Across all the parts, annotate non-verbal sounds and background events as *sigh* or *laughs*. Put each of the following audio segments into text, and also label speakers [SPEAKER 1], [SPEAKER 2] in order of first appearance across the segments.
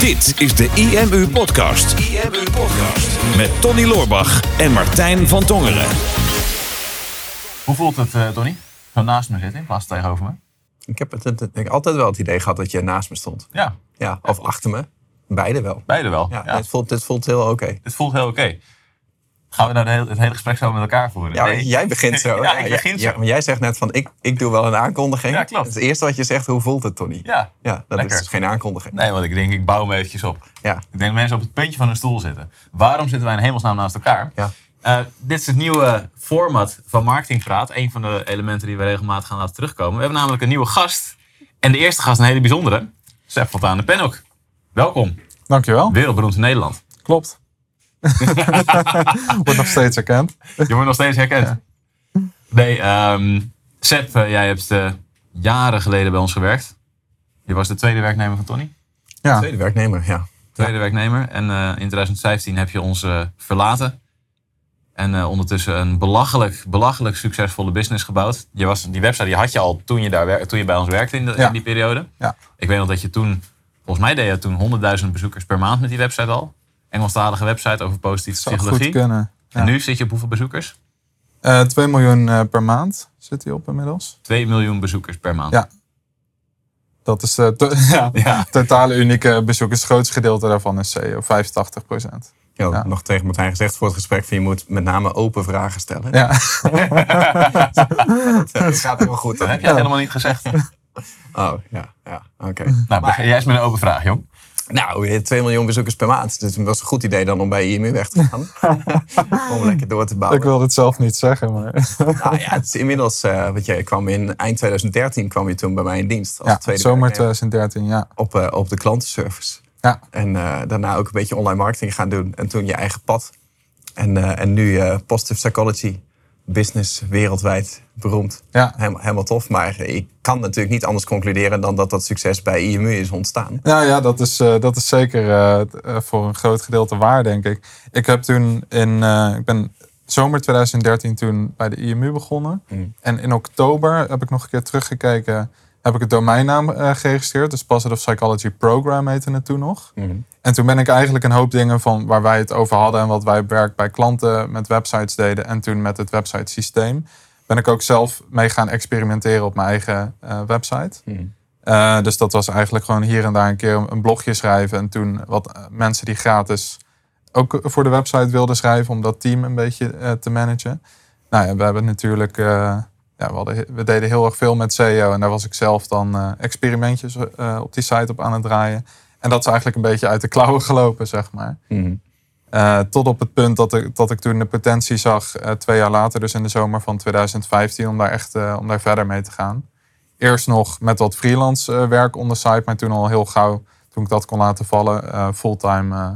[SPEAKER 1] Dit is de IMU Podcast. IMU Podcast. Met Tony Loorbach en Martijn van Tongeren.
[SPEAKER 2] Hoe voelt het, uh, Tony? Zo naast me zitten in plaats van tegenover me?
[SPEAKER 3] Ik heb het, het- ik altijd wel het idee gehad dat je naast me stond.
[SPEAKER 2] Ja,
[SPEAKER 3] Ja, of achter me. Beide wel.
[SPEAKER 2] beide wel.
[SPEAKER 3] Ja,
[SPEAKER 2] Ja,
[SPEAKER 3] Dit, voelt, dit voelt heel oké.
[SPEAKER 2] Het voelt heel oké. Gaan we nou de hele- het hele gesprek zo met elkaar voeren?
[SPEAKER 3] Ja,
[SPEAKER 2] Nee.
[SPEAKER 3] jij begint zo. *laughs*
[SPEAKER 2] Ja, ik
[SPEAKER 3] jij-
[SPEAKER 2] begin zo.
[SPEAKER 3] Ja, maar jij zegt net van, ik, ik doe wel een aankondiging.
[SPEAKER 2] Ja, klopt.
[SPEAKER 3] Het eerste wat je zegt, hoe voelt het, Tony?
[SPEAKER 2] Ja.
[SPEAKER 3] Ja, dat
[SPEAKER 2] Lekker.
[SPEAKER 3] is geen aankondiging.
[SPEAKER 2] Nee, want ik denk, ik bouw me eventjes op.
[SPEAKER 3] Ja.
[SPEAKER 2] Ik denk dat mensen op het puntje van een stoel zitten. Waarom zitten wij in hemelsnaam naast elkaar?
[SPEAKER 3] Ja.
[SPEAKER 2] Eh, dit is het nieuwe format van Marketingpraat. Een van de elementen die we regelmatig gaan laten terugkomen. We hebben namelijk een nieuwe gast. En de eerste gast, een hele bijzondere. Sepp Fontaan de Penhoek. Welkom.
[SPEAKER 4] Dankjewel.
[SPEAKER 2] Wereldberoemd in Nederland.
[SPEAKER 4] Klopt. *laughs* Wordt nog steeds erkend.
[SPEAKER 2] Je wordt nog steeds herkend. Nee, ehm Sepp, eh, jij hebt eh, jaren geleden bij ons gewerkt. Je was de tweede werknemer van Tony.
[SPEAKER 4] Ja,
[SPEAKER 3] Tweede werknemer, ja.
[SPEAKER 2] Tweede werknemer. En eh, in 2015 heb je ons verlaten. En eh, ondertussen een belachelijk, belachelijk succesvolle business gebouwd. Je was, die website die had je al toen je, daar, wer- toen je bij ons werkte in, de-
[SPEAKER 4] Ja.
[SPEAKER 2] in die periode.
[SPEAKER 4] Ja.
[SPEAKER 2] Ik weet nog dat je toen, volgens mij deed je toen 100.000 bezoekers per maand met die website al. Engelstalige website over positieve
[SPEAKER 4] zou
[SPEAKER 2] psychologie.
[SPEAKER 4] goed kunnen.
[SPEAKER 2] En nu zit je op hoeveel bezoekers?
[SPEAKER 4] Eh 2 miljoen eh, per maand zit hij op inmiddels.
[SPEAKER 2] 2 miljoen bezoekers per maand.
[SPEAKER 4] Ja. Dat is de to- *laughs* ja,
[SPEAKER 2] Ja.
[SPEAKER 4] totale unieke bezoekers. Het grootste gedeelte daarvan is SEO, 85 procent. Ja.
[SPEAKER 3] nog tegen Martijn gezegd voor het gesprek van je moet met name open vragen stellen.
[SPEAKER 4] Ja. *laughs*
[SPEAKER 3] Dat gaat helemaal goed.
[SPEAKER 2] Dat
[SPEAKER 3] hè?
[SPEAKER 2] heb je helemaal niet gezegd.
[SPEAKER 3] Oh, ja, ja, oké.
[SPEAKER 2] Nou, begin jij eens met een open vraag, jong.
[SPEAKER 3] Nou, je hebt 2 miljoen bezoekers per maand. Dus het was een goed idee dan om bij IMU weg te gaan. *laughs* om lekker door te bouwen.
[SPEAKER 4] Ik wilde het zelf niet zeggen, maar
[SPEAKER 3] Nou ja, het is inmiddels, eh want je kwam in eind 2013 kwam je toen bij mij in dienst. Als
[SPEAKER 4] ja,
[SPEAKER 3] tweede
[SPEAKER 4] zomer
[SPEAKER 3] werknemer
[SPEAKER 4] 2013, ja.
[SPEAKER 3] op, eh, op de klantenservice.
[SPEAKER 4] Ja,
[SPEAKER 3] En eh, daarna ook een beetje online marketing gaan doen. En toen je eigen pad. En, eh, en nu eh, positive psychology, business wereldwijd beroemd.
[SPEAKER 4] ja.
[SPEAKER 3] Helemaal, helemaal tof. Maar ik kan natuurlijk niet anders concluderen dan dat dat succes bij IMU is ontstaan.
[SPEAKER 4] Ja, ja dat, is, eh, dat is zeker eh, eh, voor een groot gedeelte waar, denk ik. Ik heb toen in, ik ben zomer 2013 toen bij de IMU begonnen.
[SPEAKER 3] Mm.
[SPEAKER 4] En in oktober heb ik nog een keer teruggekeken, heb ik het domeinnaam eh, geregistreerd. Dus Positive Psychology Program heette het toen nog. En toen ben ik eigenlijk een hoop dingen van waar wij het over hadden en wat wij werk bij klanten met websites deden en toen met het website systeem, ben ik ook zelf mee gaan experimenteren op mijn eigen eh, website. Eh, dus dat was eigenlijk gewoon hier en daar een keer een blogje schrijven. En toen wat mensen die gratis ook voor de website wilden schrijven om dat team een beetje te managen. Nou ja, we hebben natuurlijk, ja, we, hadden, we deden heel erg veel met SEO. En daar was ik zelf dan eh, experimentjes eh, op die site op aan het draaien. En dat is eigenlijk een beetje uit de klauwen gelopen, zeg maar. Eh, tot op het punt dat ik, dat ik toen de potentie zag, eh, twee jaar later, dus in de zomer van 2015, om daar echt eh, om daar verder mee te gaan. Eerst nog met wat freelance eh, werk on the side, maar toen al heel gauw, toen ik dat kon laten vallen, eh, fulltime eh,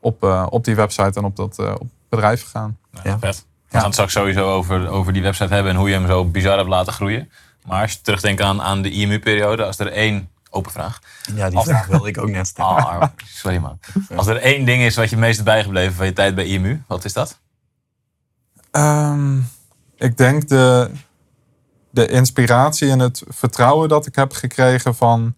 [SPEAKER 4] op, eh, op die website en op dat eh, op bedrijf gegaan.
[SPEAKER 3] Ja.
[SPEAKER 2] Vet. We gaan het straks sowieso over, over die website hebben en hoe je hem zo bizar hebt laten groeien. Maar als je terugdenkt aan, aan de IMU-periode, als er één open vraag.
[SPEAKER 3] Ja, die vraag wilde ik ook net stellen.
[SPEAKER 2] Ah, arm. sorry man. Als er één ding is wat je het meest is bijgebleven van je tijd bij IMU, wat is dat?
[SPEAKER 4] Ehm, ik denk de, de inspiratie en het vertrouwen dat ik heb gekregen van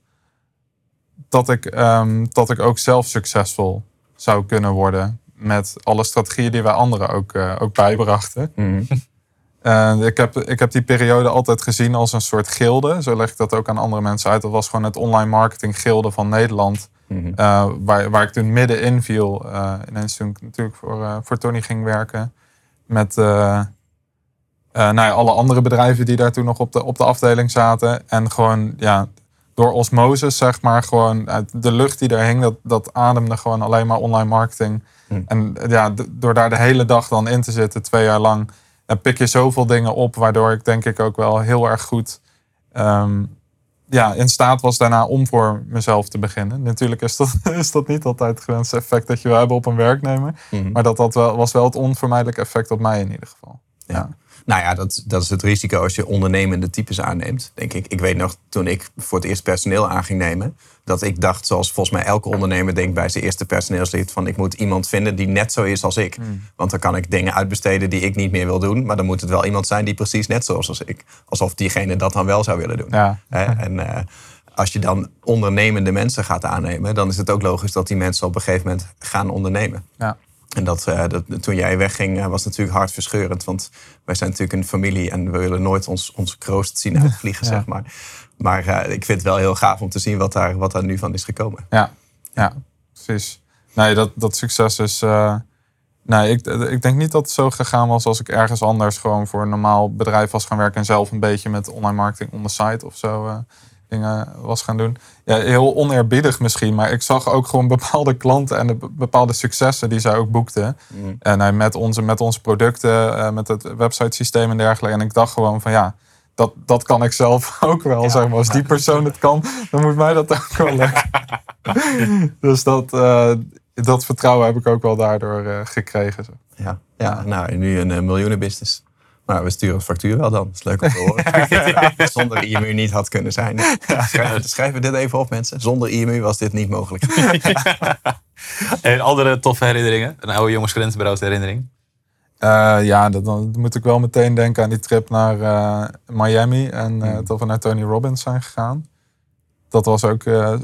[SPEAKER 4] dat ik, ehm, dat ik ook zelf succesvol zou kunnen worden met alle strategieën die wij anderen ook, eh, ook bijbrachten.
[SPEAKER 3] Mhm. *laughs*
[SPEAKER 4] En ik, heb, ik heb die periode altijd gezien als een soort gilde. Zo leg ik dat ook aan andere mensen uit. Dat was gewoon het online marketing gilde van Nederland.
[SPEAKER 3] Mhm.
[SPEAKER 4] Eh, waar, waar ik toen middenin viel. eh ineens toen ik natuurlijk voor, eh, voor Tony ging werken. Met eh, eh, nou ja, alle andere bedrijven die daar toen nog op de, op de afdeling zaten. En gewoon ja, door osmosis zeg maar. Gewoon uit de lucht die daar hing. Dat, dat ademde gewoon alleen maar online marketing.
[SPEAKER 3] Hm.
[SPEAKER 4] En ja, door daar de hele dag dan in te zitten. Twee jaar lang. Dan pik je zoveel dingen op. Waardoor ik denk ik ook wel heel erg goed... ehm, ja, in staat was daarna om voor mezelf te beginnen. Natuurlijk is dat, *laughs* is dat niet altijd het gewenste effect dat je wil hebben op een werknemer.
[SPEAKER 3] Mhm.
[SPEAKER 4] Maar dat, dat wel, was wel het onvermijdelijke effect op mij in ieder geval. Ja.
[SPEAKER 3] Nou ja, dat, dat is het risico als je ondernemende types aanneemt, denk ik. Ik weet nog, toen ik voor het eerst personeel aan ging nemen... dat ik dacht, zoals volgens mij elke ondernemer denkt bij zijn eerste personeelslid... van ik moet iemand vinden die net zo is als ik. Want dan kan ik dingen uitbesteden die ik niet meer wil doen... maar dan moet het wel iemand zijn die precies net zoals als ik. Alsof diegene dat dan wel zou willen doen.
[SPEAKER 4] Ja.
[SPEAKER 3] En, eh, als je dan ondernemende mensen gaat aannemen, dan is het ook logisch dat die mensen op een gegeven moment gaan ondernemen.
[SPEAKER 4] Ja.
[SPEAKER 3] En dat, eh, dat, toen jij wegging eh, was natuurlijk hartverscheurend. Want wij zijn natuurlijk een familie en we willen nooit ons, onze kroost zien uitvliegen,
[SPEAKER 4] Ja.
[SPEAKER 3] zeg maar. Maar eh, ik vind het wel heel gaaf om te zien wat daar, wat daar nu van is gekomen.
[SPEAKER 4] Ja, ja precies. Nee, dat, dat succes is. nee, ik, ik denk niet dat het zo gegaan was als ik ergens anders gewoon voor een normaal bedrijf was gaan werken en zelf een beetje met online marketing on the site of zo dingen was gaan doen. Ja, heel oneerbiedig misschien, maar ik zag ook gewoon bepaalde klanten en de be- bepaalde successen die zij ook boekten. En eh, met, onze, met onze producten, eh, met het websitesysteem en dergelijke. En ik dacht gewoon van ja. Dat, dat kan ik zelf *laughs* ook wel, zeg maar. Als die persoon het kan, dan moet mij dat ook wel *laughs* lukken. *laughs* dus dat, eh, dat vertrouwen heb ik ook wel daardoor gekregen. Zo.
[SPEAKER 3] Ja, ja nou, nu een miljoenenbusiness. Maar we sturen een factuur wel dan. Dat is leuk om te *laughs* horen. Zonder IMU niet had kunnen zijn. Schrijven, schrijven we dit even op, mensen. Zonder IMU was dit niet mogelijk. *laughs*
[SPEAKER 2] En andere toffe herinneringen? Een oude jongens herinnering?
[SPEAKER 4] Eh, ja, dat, dan moet ik wel meteen denken aan die trip naar eh, Miami. En eh, dat we naar Tony Robbins zijn gegaan. Dat was ook eh,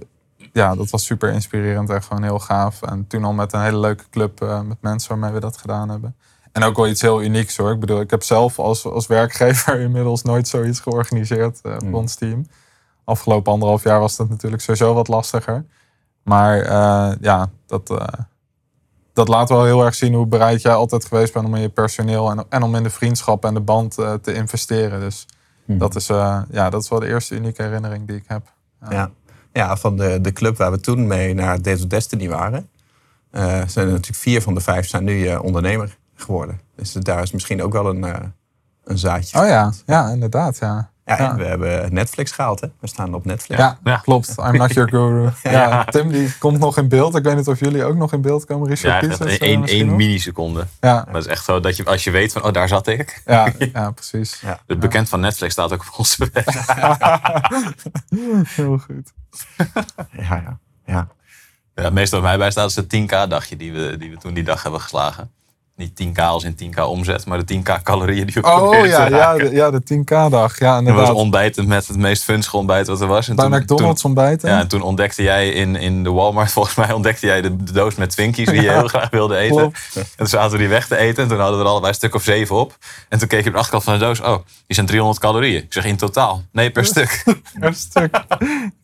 [SPEAKER 4] ja, dat was super inspirerend en gewoon heel gaaf. En toen al met een hele leuke club eh, met mensen waarmee we dat gedaan hebben. En ook wel iets heel unieks hoor. Ik bedoel, ik heb zelf als, als werkgever *laughs* inmiddels nooit zoiets georganiseerd voor ons team. Afgelopen anderhalf jaar was dat natuurlijk sowieso wat lastiger. Maar eh, ja, dat, eh, dat laat wel heel erg zien hoe bereid jij altijd geweest bent om in je personeel en, en om in de vriendschap en de band te investeren. Dus dat, is, ja, dat is wel de eerste unieke herinnering die ik heb.
[SPEAKER 3] Ja, ja van de, de club waar we toen mee naar Days of Destiny waren, zijn er natuurlijk vier van de vijf zijn nu ondernemer geworden. Dus daar is misschien ook wel een, eh, een zaadje.
[SPEAKER 4] Oh ja, ja inderdaad. Ja.
[SPEAKER 3] Ja, en we hebben Netflix gehaald, hè? We staan op Netflix.
[SPEAKER 4] Ja,
[SPEAKER 2] Ja.
[SPEAKER 4] klopt. I'm not your guru. *laughs* Ja. Tim die komt nog in beeld. Ik weet niet of jullie ook nog in beeld komen. Richard
[SPEAKER 2] Ja,
[SPEAKER 4] Pieters,
[SPEAKER 2] echt
[SPEAKER 4] eh,
[SPEAKER 2] één, milliseconde.
[SPEAKER 4] Ja,
[SPEAKER 2] Maar het is echt zo dat je, als je weet van, oh, daar zat ik.
[SPEAKER 4] ja, *laughs* ja, precies.
[SPEAKER 3] Ja.
[SPEAKER 2] Het bekend van Netflix staat ook op onze. *laughs*
[SPEAKER 4] Heel goed.
[SPEAKER 3] ja, ja. ja.
[SPEAKER 2] Meeste wat mij bij staat is het 10k-dagje die we, die we toen die dag hebben geslagen. Niet 10k als in 10k omzet, maar de 10k calorieën die we
[SPEAKER 4] Oh ja, ja, de, ja, de 10k-dag. Ja,
[SPEAKER 2] Dat was ontbijtend met het meest funsige ontbijt wat er was. En
[SPEAKER 4] Bij
[SPEAKER 2] toen-
[SPEAKER 4] McDonald's
[SPEAKER 2] toen-
[SPEAKER 4] ontbijten.
[SPEAKER 2] Ja, en toen ontdekte jij in, in de Walmart, *laughs* volgens mij ontdekte jij de, de doos met Twinkies die je heel graag wilde eten.
[SPEAKER 4] Klopt.
[SPEAKER 2] En toen zaten we die weg te eten en toen hadden we er allebei een stuk of zeven op. En toen keek je op de achterkant van de doos, oh, die zijn 300 calorieën. Ik zeg in totaal. Nee, per *laughs* stuk.
[SPEAKER 4] Een stuk.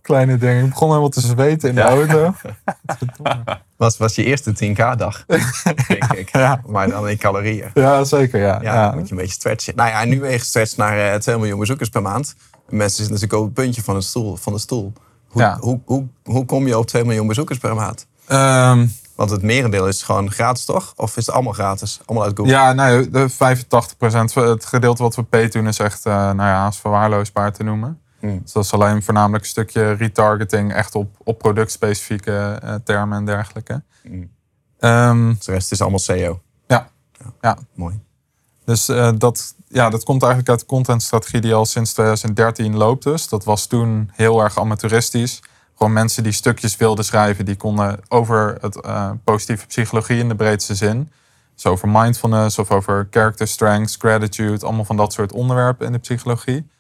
[SPEAKER 4] Kleine dingen. Ik begon helemaal te zweten in de
[SPEAKER 2] Ja.
[SPEAKER 4] auto. *laughs*
[SPEAKER 3] Was, was je eerste 10k-dag, *laughs* denk ik.
[SPEAKER 4] Ja.
[SPEAKER 3] Maar dan in calorieën.
[SPEAKER 4] Ja, zeker. Ja.
[SPEAKER 3] Ja, moet je een beetje stretchen. Nou ja, nu ben je gestretched naar eh 2 miljoen bezoekers per maand. Mensen zitten natuurlijk op het puntje van, het stoel, van de stoel. Hoe,
[SPEAKER 4] Ja.
[SPEAKER 3] hoe, hoe, hoe kom je op 2 miljoen bezoekers per maand?
[SPEAKER 4] Ehm,
[SPEAKER 3] Want het merendeel is gewoon gratis, toch? Of is het allemaal gratis? Allemaal uit Google?
[SPEAKER 4] ja, nee, de 85% Het gedeelte wat we doen is echt, eh, nou ja, is verwaarloosbaar te noemen.
[SPEAKER 3] Hmm.
[SPEAKER 4] Dus dat is alleen voornamelijk een stukje retargeting, echt op, op productspecifieke eh, termen en dergelijke.
[SPEAKER 3] Hmm.
[SPEAKER 4] Ehm,
[SPEAKER 3] De rest is allemaal SEO.
[SPEAKER 4] ja. ja,
[SPEAKER 3] Mooi.
[SPEAKER 4] Dus eh, dat, ja, dat komt eigenlijk uit de contentstrategie die al sinds 2013 loopt. Dus dat was toen heel erg amateuristisch. Gewoon mensen die stukjes wilden schrijven, die konden over het eh, positieve psychologie in de breedste zin. Dus over mindfulness of over character strengths, gratitude, allemaal van dat soort onderwerpen in de psychologie.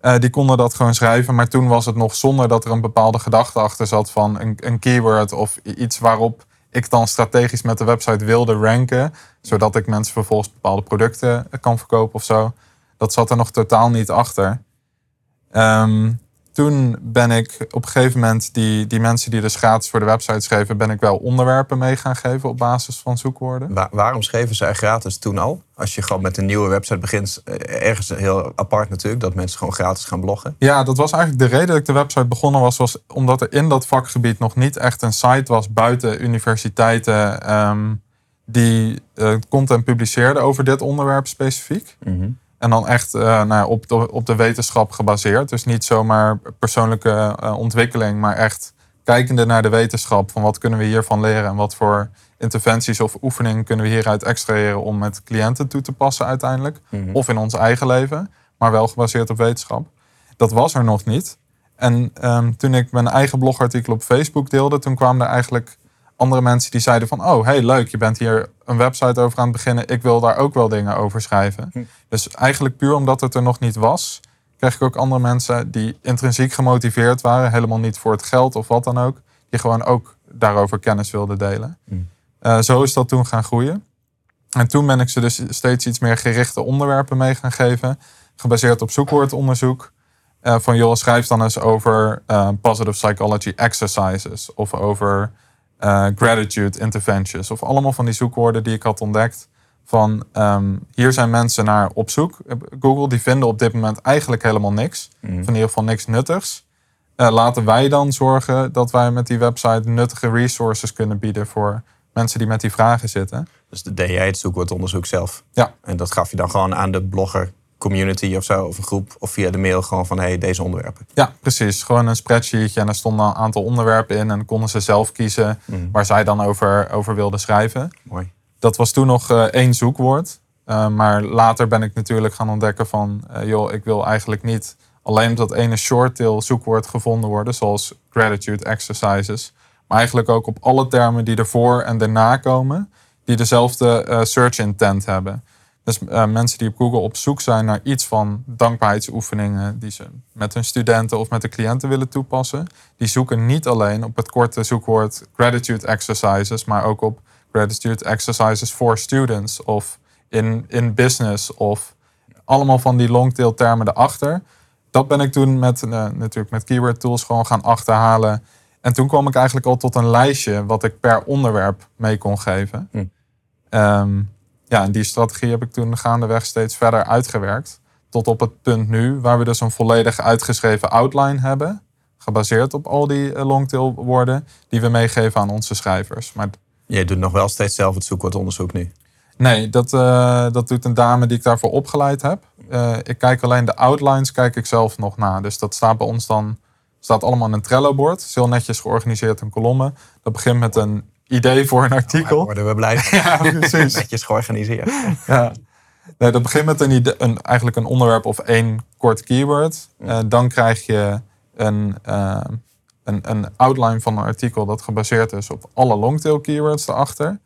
[SPEAKER 4] Eh, die konden dat gewoon schrijven, maar toen was het nog zonder dat er een bepaalde gedachte achter zat van een, een keyword of iets waarop ik dan strategisch met de website wilde ranken, zodat ik mensen vervolgens bepaalde producten kan verkopen of zo. Dat zat er nog totaal niet achter. Ehm, toen ben ik op een gegeven moment die, die mensen die dus gratis voor de website schreven, ben ik wel onderwerpen mee gaan geven op basis van zoekwoorden.
[SPEAKER 3] Wa- waarom schreven zij gratis toen al? Als je gewoon met een nieuwe website begint, eh, ergens heel apart natuurlijk, dat mensen gewoon gratis gaan bloggen.
[SPEAKER 4] Ja, dat was eigenlijk de reden dat ik de website begonnen was, was omdat er in dat vakgebied nog niet echt een site was buiten universiteiten ehm, die eh, content publiceerden over dit onderwerp specifiek. En dan echt eh, nou op, de, op de wetenschap gebaseerd. Dus niet zomaar persoonlijke eh, ontwikkeling, maar echt kijkende naar de wetenschap. Van wat kunnen we hiervan leren en wat voor interventies of oefeningen kunnen we hieruit extraheren om met cliënten toe te passen uiteindelijk. Of in ons eigen leven, maar wel gebaseerd op wetenschap. Dat was er nog niet. En ehm, toen ik mijn eigen blogartikel op Facebook deelde, toen kwamen er eigenlijk andere mensen die zeiden van... oh, hey, leuk, je bent hier een website over aan het beginnen. Ik wil daar ook wel dingen over schrijven. Dus eigenlijk puur omdat het er nog niet was... kreeg ik ook andere mensen die intrinsiek gemotiveerd waren. Helemaal niet voor het geld of wat dan ook. Die gewoon ook daarover kennis wilden delen.
[SPEAKER 3] Mm.
[SPEAKER 4] Eh, zo is dat toen gaan groeien. En toen ben ik ze dus steeds iets meer gerichte onderwerpen mee gaan geven. Gebaseerd op zoekwoordonderzoek. Eh, van joh, schrijf dan eens over eh, positive psychology exercises. Of over eh, gratitude interventions. Of allemaal van die zoekwoorden die ik had ontdekt. Van ehm, hier zijn mensen naar op zoek. Google die vinden op dit moment eigenlijk helemaal niks. Of in ieder geval niks nuttigs. Eh, laten wij dan zorgen dat wij met die website nuttige resources kunnen bieden voor mensen die met die vragen zitten.
[SPEAKER 3] Dus deed jij het zoekwoordonderzoek zelf.
[SPEAKER 4] Ja.
[SPEAKER 3] En dat gaf je dan gewoon aan de blogger community of zo, of een groep, of via de mail gewoon van hey, deze onderwerpen.
[SPEAKER 4] Ja, precies. Gewoon een spreadsheetje en daar stonden een aantal onderwerpen in. En konden ze zelf kiezen waar zij dan over, over wilden schrijven.
[SPEAKER 3] Mooi.
[SPEAKER 4] Dat was toen nog eh, één zoekwoord. Eh, maar later ben ik natuurlijk gaan ontdekken van... eh, joh, ik wil eigenlijk niet alleen op dat ene shorttail zoekwoord gevonden worden... zoals gratitude exercises. Maar eigenlijk ook op alle termen die ervoor en daarna komen... die dezelfde search intent hebben. Dus eh, mensen die op Google op zoek zijn naar iets van dankbaarheidsoefeningen... die ze met hun studenten of met de cliënten willen toepassen... die zoeken niet alleen op het korte zoekwoord gratitude exercises... maar ook op gratitude exercises for students of in, in business of allemaal van die longtail termen erachter. Dat ben ik toen met, eh, natuurlijk met keyword tools gewoon gaan achterhalen. En toen kwam ik eigenlijk al tot een lijstje wat ik per onderwerp mee kon geven.
[SPEAKER 3] Hm.
[SPEAKER 4] Ehm, ja, en die strategie heb ik toen gaandeweg steeds verder uitgewerkt. Tot op het punt nu, waar we dus een volledig uitgeschreven outline hebben. Gebaseerd op al die eh, longtail woorden die we meegeven aan onze schrijvers. Maar
[SPEAKER 3] Jij doet nog wel steeds zelf het zoekwoordonderzoek nu.
[SPEAKER 4] Nee, dat, eh, dat doet een dame die ik daarvoor opgeleid heb. Eh, ik kijk alleen de outlines, kijk ik zelf nog na. Dus dat staat bij ons dan, staat allemaal in een Trello-bord. Is heel netjes georganiseerd in kolommen. Dat begint met een idee voor een artikel.
[SPEAKER 3] worden we blij. *laughs*
[SPEAKER 4] Ja, precies.
[SPEAKER 3] Netjes georganiseerd. *laughs*
[SPEAKER 4] Ja. Nee, dat begint met een idee, een, eigenlijk een onderwerp of één kort keyword. Eh, dan krijg je een, eh, een, een outline van een artikel dat gebaseerd is op alle longtail keywords erachter.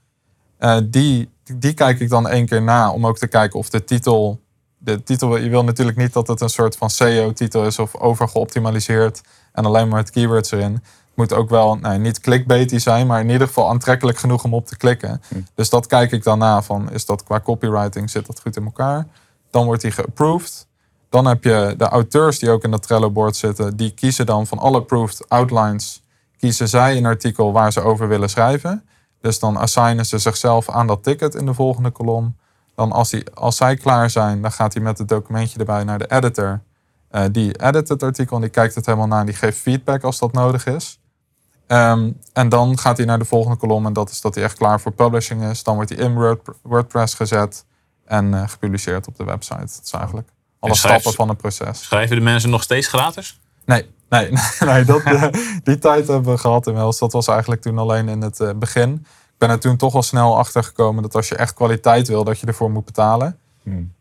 [SPEAKER 4] Eh, die, die kijk ik dan één keer na om ook te kijken of de titel. De titel, je wil natuurlijk niet dat het een soort van SEO-titel is of overgeoptimaliseerd en alleen maar het keywords erin. Het moet ook wel nou, niet clickbaity zijn, maar in ieder geval aantrekkelijk genoeg om op te klikken. Dus dat kijk ik dan na van, is dat qua copywriting, zit dat goed in elkaar? Dan wordt die geapproved. Dan heb je de auteurs die ook in dat Trello-board zitten. Die kiezen dan van alle approved outlines, kiezen zij een artikel waar ze over willen schrijven. Dus dan assignen ze zichzelf aan dat ticket in de volgende kolom. Dan als, die, als zij klaar zijn, dan gaat hij met het documentje erbij naar de editor. Eh, die edit het artikel en die kijkt het helemaal na en die geeft feedback als dat nodig is. Ehm, en dan gaat hij naar de volgende kolom en dat is dat hij echt klaar voor publishing is. Dan wordt hij in Word, WordPress gezet en eh, gepubliceerd op de website. Dat is eigenlijk alle
[SPEAKER 2] schrijf-
[SPEAKER 4] stappen van het proces.
[SPEAKER 2] Schrijven de mensen nog steeds gratis?
[SPEAKER 4] Nee, nee, *laughs* nee dat, eh, die tijd hebben we gehad inmiddels. Dat was eigenlijk toen alleen in het begin. Ik ben er toen toch al snel achter gekomen dat als je echt kwaliteit wil, dat je ervoor moet betalen.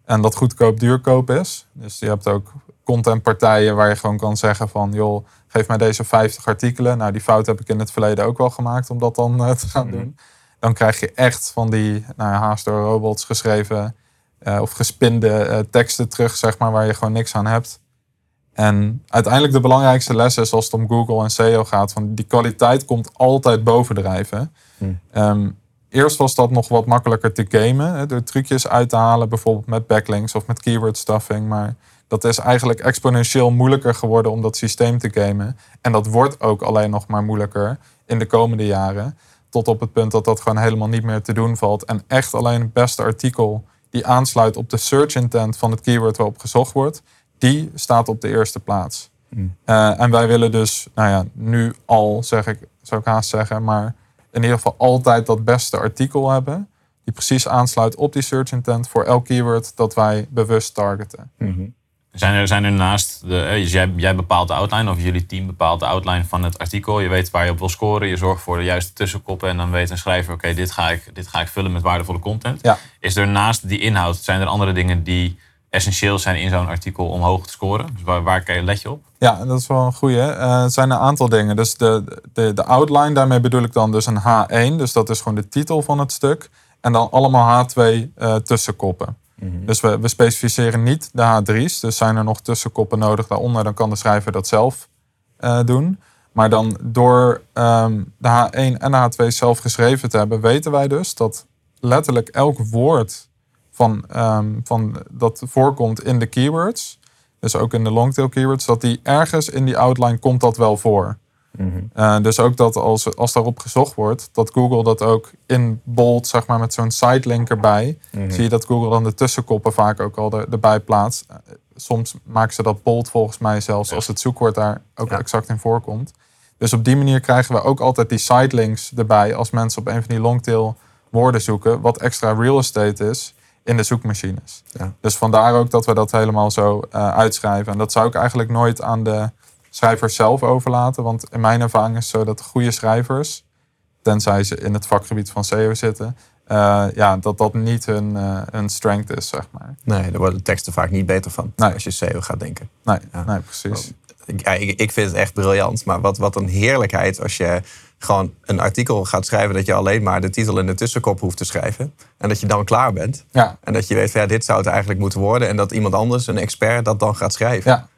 [SPEAKER 4] En dat goedkoop duurkoop is. Dus je hebt ook contentpartijen waar je gewoon kan zeggen van... joh, geef mij deze 50 artikelen. Nou, die fout heb ik in het verleden ook wel gemaakt om dat dan eh, te gaan doen. Dan krijg je echt van die nou, haast door robots geschreven... eh, of gespinde eh, teksten terug, zeg maar, waar je gewoon niks aan hebt. En uiteindelijk de belangrijkste les is als het om Google en SEO gaat... van die kwaliteit komt altijd bovendrijven. Ehm, eerst was dat nog wat makkelijker te gamen. Hè, door trucjes uit te halen, bijvoorbeeld met backlinks of met keyword stuffing. Maar dat is eigenlijk exponentieel moeilijker geworden om dat systeem te gamen. En dat wordt ook alleen nog maar moeilijker in de komende jaren. Tot op het punt dat dat gewoon helemaal niet meer te doen valt. En echt alleen het beste artikel die aansluit op de search intent van het keyword waarop gezocht wordt, die staat op de eerste plaats. Eh, en wij willen dus, nou ja, nu al zeg ik, zou ik haast zeggen, maar in ieder geval altijd dat beste artikel hebben. Die precies aansluit op die search intent voor elk keyword dat wij bewust targeten.
[SPEAKER 2] Zijn er, zijn er naast, de, eh, dus jij, jij bepaalt de outline, of jullie team bepaalt de outline van het artikel. Je weet waar je op wil scoren, je zorgt voor de juiste tussenkoppen. En dan weet een schrijver, oké, dit ga ik dit ga ik vullen met waardevolle content.
[SPEAKER 4] Ja.
[SPEAKER 2] Is er naast die inhoud, zijn er andere dingen die essentieel zijn in zo'n artikel om hoog te scoren? Dus waar, waar kijk- let je op?
[SPEAKER 4] Ja, dat is wel een goeie. Eh, het zijn een aantal dingen. Dus de, de, de outline, daarmee bedoel ik dan dus een H1. Dus dat is gewoon de titel van het stuk. En dan allemaal H2 eh, tussenkoppen. Dus we, we specificeren niet de H3's. Dus zijn er nog tussenkoppen nodig daaronder, dan kan de schrijver dat zelf eh, doen. Maar dan door ehm, de H1 en de H2 zelf geschreven te hebben, weten wij dus dat letterlijk elk woord van, ehm, van dat voorkomt in de keywords, dus ook in de longtail keywords, dat die ergens in die outline komt dat wel voor. Uh, dus ook dat als, als daarop gezocht wordt, dat Google dat ook in bold, zeg maar met zo'n sidelink erbij, zie je dat Google dan de tussenkoppen vaak ook al er, erbij plaatst. Uh, soms maken ze dat bold volgens mij zelfs als het zoekwoord daar ook
[SPEAKER 3] Ja.
[SPEAKER 4] exact in voorkomt. Dus op die manier krijgen we ook altijd die sidelinks erbij als mensen op een van die longtail woorden zoeken, wat extra real estate is in de zoekmachines.
[SPEAKER 3] Ja.
[SPEAKER 4] Dus vandaar ook dat we dat helemaal zo eh, uitschrijven. En dat zou ik eigenlijk nooit aan de schrijvers zelf overlaten. Want in mijn ervaring is het zo dat goede schrijvers, tenzij ze in het vakgebied van SEO zitten, eh, ja, dat dat niet hun, hun strength is, zeg maar.
[SPEAKER 3] Nee, daar worden de teksten vaak niet beter van
[SPEAKER 4] Nee.
[SPEAKER 3] als je SEO gaat denken.
[SPEAKER 4] Nee,
[SPEAKER 3] Ja.
[SPEAKER 4] nee precies.
[SPEAKER 3] Ik, ja, ik, ik vind het echt briljant. Maar wat, wat een heerlijkheid als je gewoon een artikel gaat schrijven... dat je alleen maar de titel en de tussenkop hoeft te schrijven. En dat je dan klaar bent.
[SPEAKER 4] Ja,
[SPEAKER 3] En dat je weet, van, ja, dit zou het eigenlijk moeten worden. En dat iemand anders, een expert, dat dan gaat schrijven.
[SPEAKER 4] ja.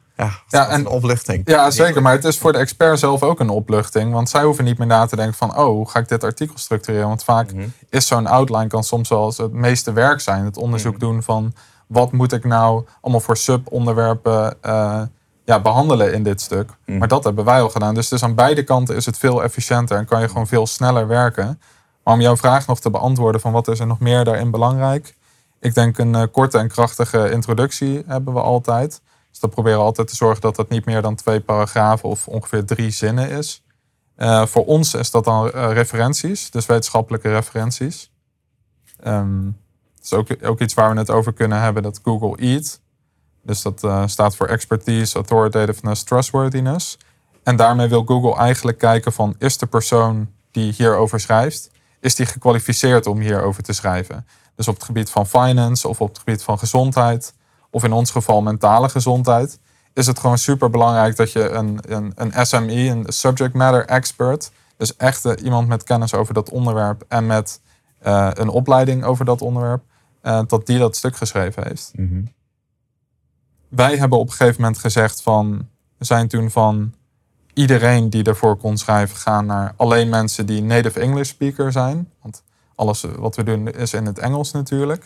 [SPEAKER 3] Ja,
[SPEAKER 4] en-
[SPEAKER 3] een opluchting.
[SPEAKER 4] Ja, zeker. Maar het is voor de expert zelf ook een opluchting. Want zij hoeven niet meer na te denken van... oh, hoe ga ik dit artikel structureren? Want vaak is zo'n outline kan soms wel het meeste werk zijn. Het onderzoek doen van... wat moet ik nou allemaal voor subonderwerpen eh ja, behandelen in dit stuk? Maar dat hebben wij al gedaan. Dus, dus aan beide kanten is het veel efficiënter... en kan je gewoon veel sneller werken. Maar om jouw vraag nog te beantwoorden van... wat is er nog meer daarin belangrijk? Ik denk een eh, korte en krachtige introductie hebben we altijd... Dus dan proberen we altijd te zorgen dat dat niet meer dan twee paragrafen of ongeveer drie zinnen is. Eh, voor ons is dat dan eh, referenties, dus wetenschappelijke referenties. Ehm, dat is ook, ook iets waar we het over kunnen hebben, dat Google EAT. Dus dat eh, staat voor Expertise, Authoritativeness, Trustworthiness. En daarmee wil Google eigenlijk kijken van, is de persoon die hierover schrijft, is die gekwalificeerd om hierover te schrijven? Dus op het gebied van finance of op het gebied van gezondheid, of in ons geval mentale gezondheid, is het gewoon super belangrijk dat je een, een, een SME, een subject matter expert, dus echt eh, iemand met kennis over dat onderwerp en met eh, een opleiding over dat onderwerp, eh, dat die dat stuk geschreven heeft. Wij hebben op een gegeven moment gezegd van, we zijn toen van iedereen die ervoor kon schrijven gaan naar alleen mensen die native English speaker zijn. Want alles wat we doen is in het Engels natuurlijk.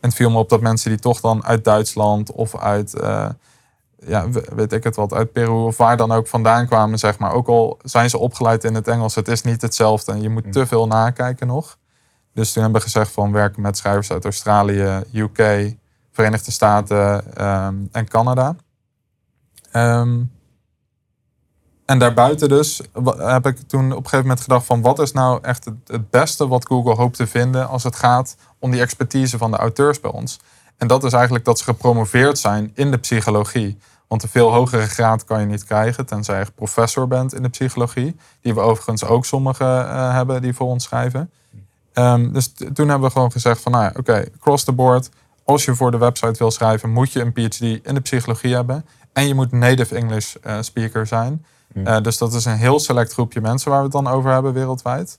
[SPEAKER 4] En het viel me op dat mensen die toch dan uit Duitsland of uit, eh, ja, we- weet ik het wat, uit Peru of waar dan ook vandaan kwamen, zeg maar. Ook al zijn ze opgeleid in het Engels, het is niet hetzelfde en je moet te veel nakijken nog. Dus toen hebben we gezegd van werken met schrijvers uit Australië, UK, Verenigde Staten ehm, en Canada. Ehm, en daarbuiten dus heb ik toen op een gegeven moment gedacht van wat is nou echt het, beste wat Google hoopt te vinden als het gaat om die expertise van de auteurs bij ons. En dat is eigenlijk dat ze gepromoveerd zijn in de psychologie. Want een veel hogere graad kan je niet krijgen, tenzij je professor bent in de psychologie. Die we overigens ook sommigen eh, hebben die voor ons schrijven. Ehm, dus toen hebben we gewoon gezegd van, nou ja, oké, across the board. Als je voor de website wil schrijven, moet je een PhD in de psychologie hebben. En je moet native English eh, speaker zijn. Eh, dus dat is een heel select groepje mensen waar we het dan over hebben wereldwijd.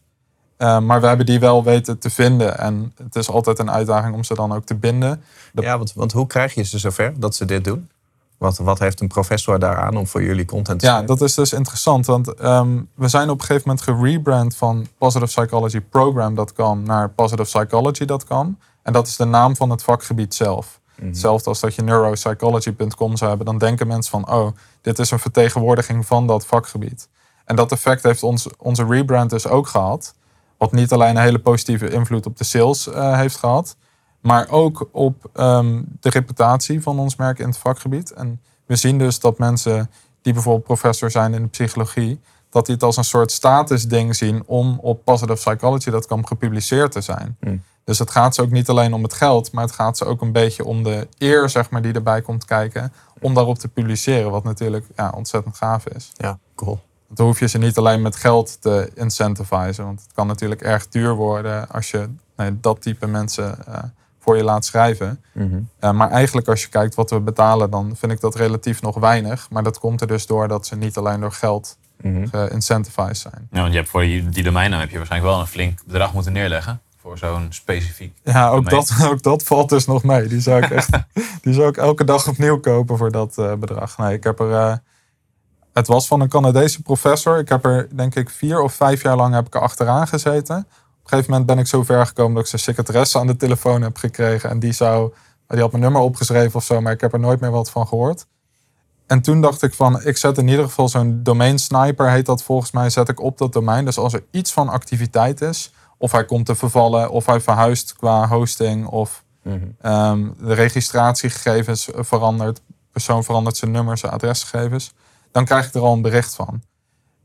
[SPEAKER 4] Eh, maar we hebben die wel weten te vinden. En het is altijd een uitdaging om ze dan ook te binden. De-
[SPEAKER 3] Ja, want, want hoe krijg je ze zover dat ze dit doen? Wat, wat heeft een professor daaraan om voor jullie content te
[SPEAKER 4] Ja,
[SPEAKER 3] schrijven?
[SPEAKER 4] dat is dus interessant. Want ehm, we zijn op een gegeven moment gerebrand van positivepsychologyprogram.com naar positivepsychology.com. En dat is de naam van het vakgebied zelf. Hetzelfde als dat je neuropsychology.com zou hebben. Dan denken mensen van, oh, dit is een vertegenwoordiging van dat vakgebied. En dat effect heeft ons, onze rebrand dus ook gehad. Wat niet alleen een hele positieve invloed op de sales eh, heeft gehad. Maar ook op ehm, de reputatie van ons merk in het vakgebied. En we zien dus dat mensen die bijvoorbeeld professor zijn in de psychologie, dat die het als een soort statusding zien om op positivepsychology.com gepubliceerd te zijn. Dus het gaat ze ook niet alleen om het geld, maar het gaat ze ook een beetje om de eer, zeg maar, die erbij komt kijken, om daarop te publiceren, wat natuurlijk ja, ontzettend gaaf is.
[SPEAKER 3] Ja, cool.
[SPEAKER 4] Want dan hoef je ze niet alleen met geld te incentivizen, want het kan natuurlijk erg duur worden als je nee, dat type mensen eh, voor je laat schrijven. Eh, maar eigenlijk als je kijkt wat we betalen, dan vind ik dat relatief nog weinig. Maar dat komt er dus door dat ze niet alleen door geld
[SPEAKER 3] Mhm.
[SPEAKER 4] geïncentivized zijn.
[SPEAKER 2] Ja, want je hebt voor die, die domeinnaam heb je waarschijnlijk wel een flink bedrag moeten neerleggen. Voor zo'n specifiek.
[SPEAKER 4] Ja, ook
[SPEAKER 2] domein.
[SPEAKER 4] dat, *laughs* ook dat valt dus nog mee. Die zou ik echt *laughs* die zou ik elke dag opnieuw kopen voor dat eh, bedrag. Nee, ik heb er. eh, het was van een Canadese professor. Ik heb er, denk ik, vier of vijf jaar lang heb ik er achteraan gezeten. Op een gegeven moment ben ik zo ver gekomen dat ik zijn secretaresse aan de telefoon heb gekregen. En die zou. Die had mijn nummer opgeschreven of zo, maar ik heb er nooit meer wat van gehoord. En toen dacht ik van, ik zet in ieder geval zo'n domain sniper, heet dat volgens mij, zet ik op dat domein. Dus als er iets van activiteit is, of hij komt te vervallen, of hij verhuist qua hosting, of ehm, de registratiegegevens verandert, persoon verandert zijn nummer, zijn adresgegevens, dan krijg ik er al een bericht van.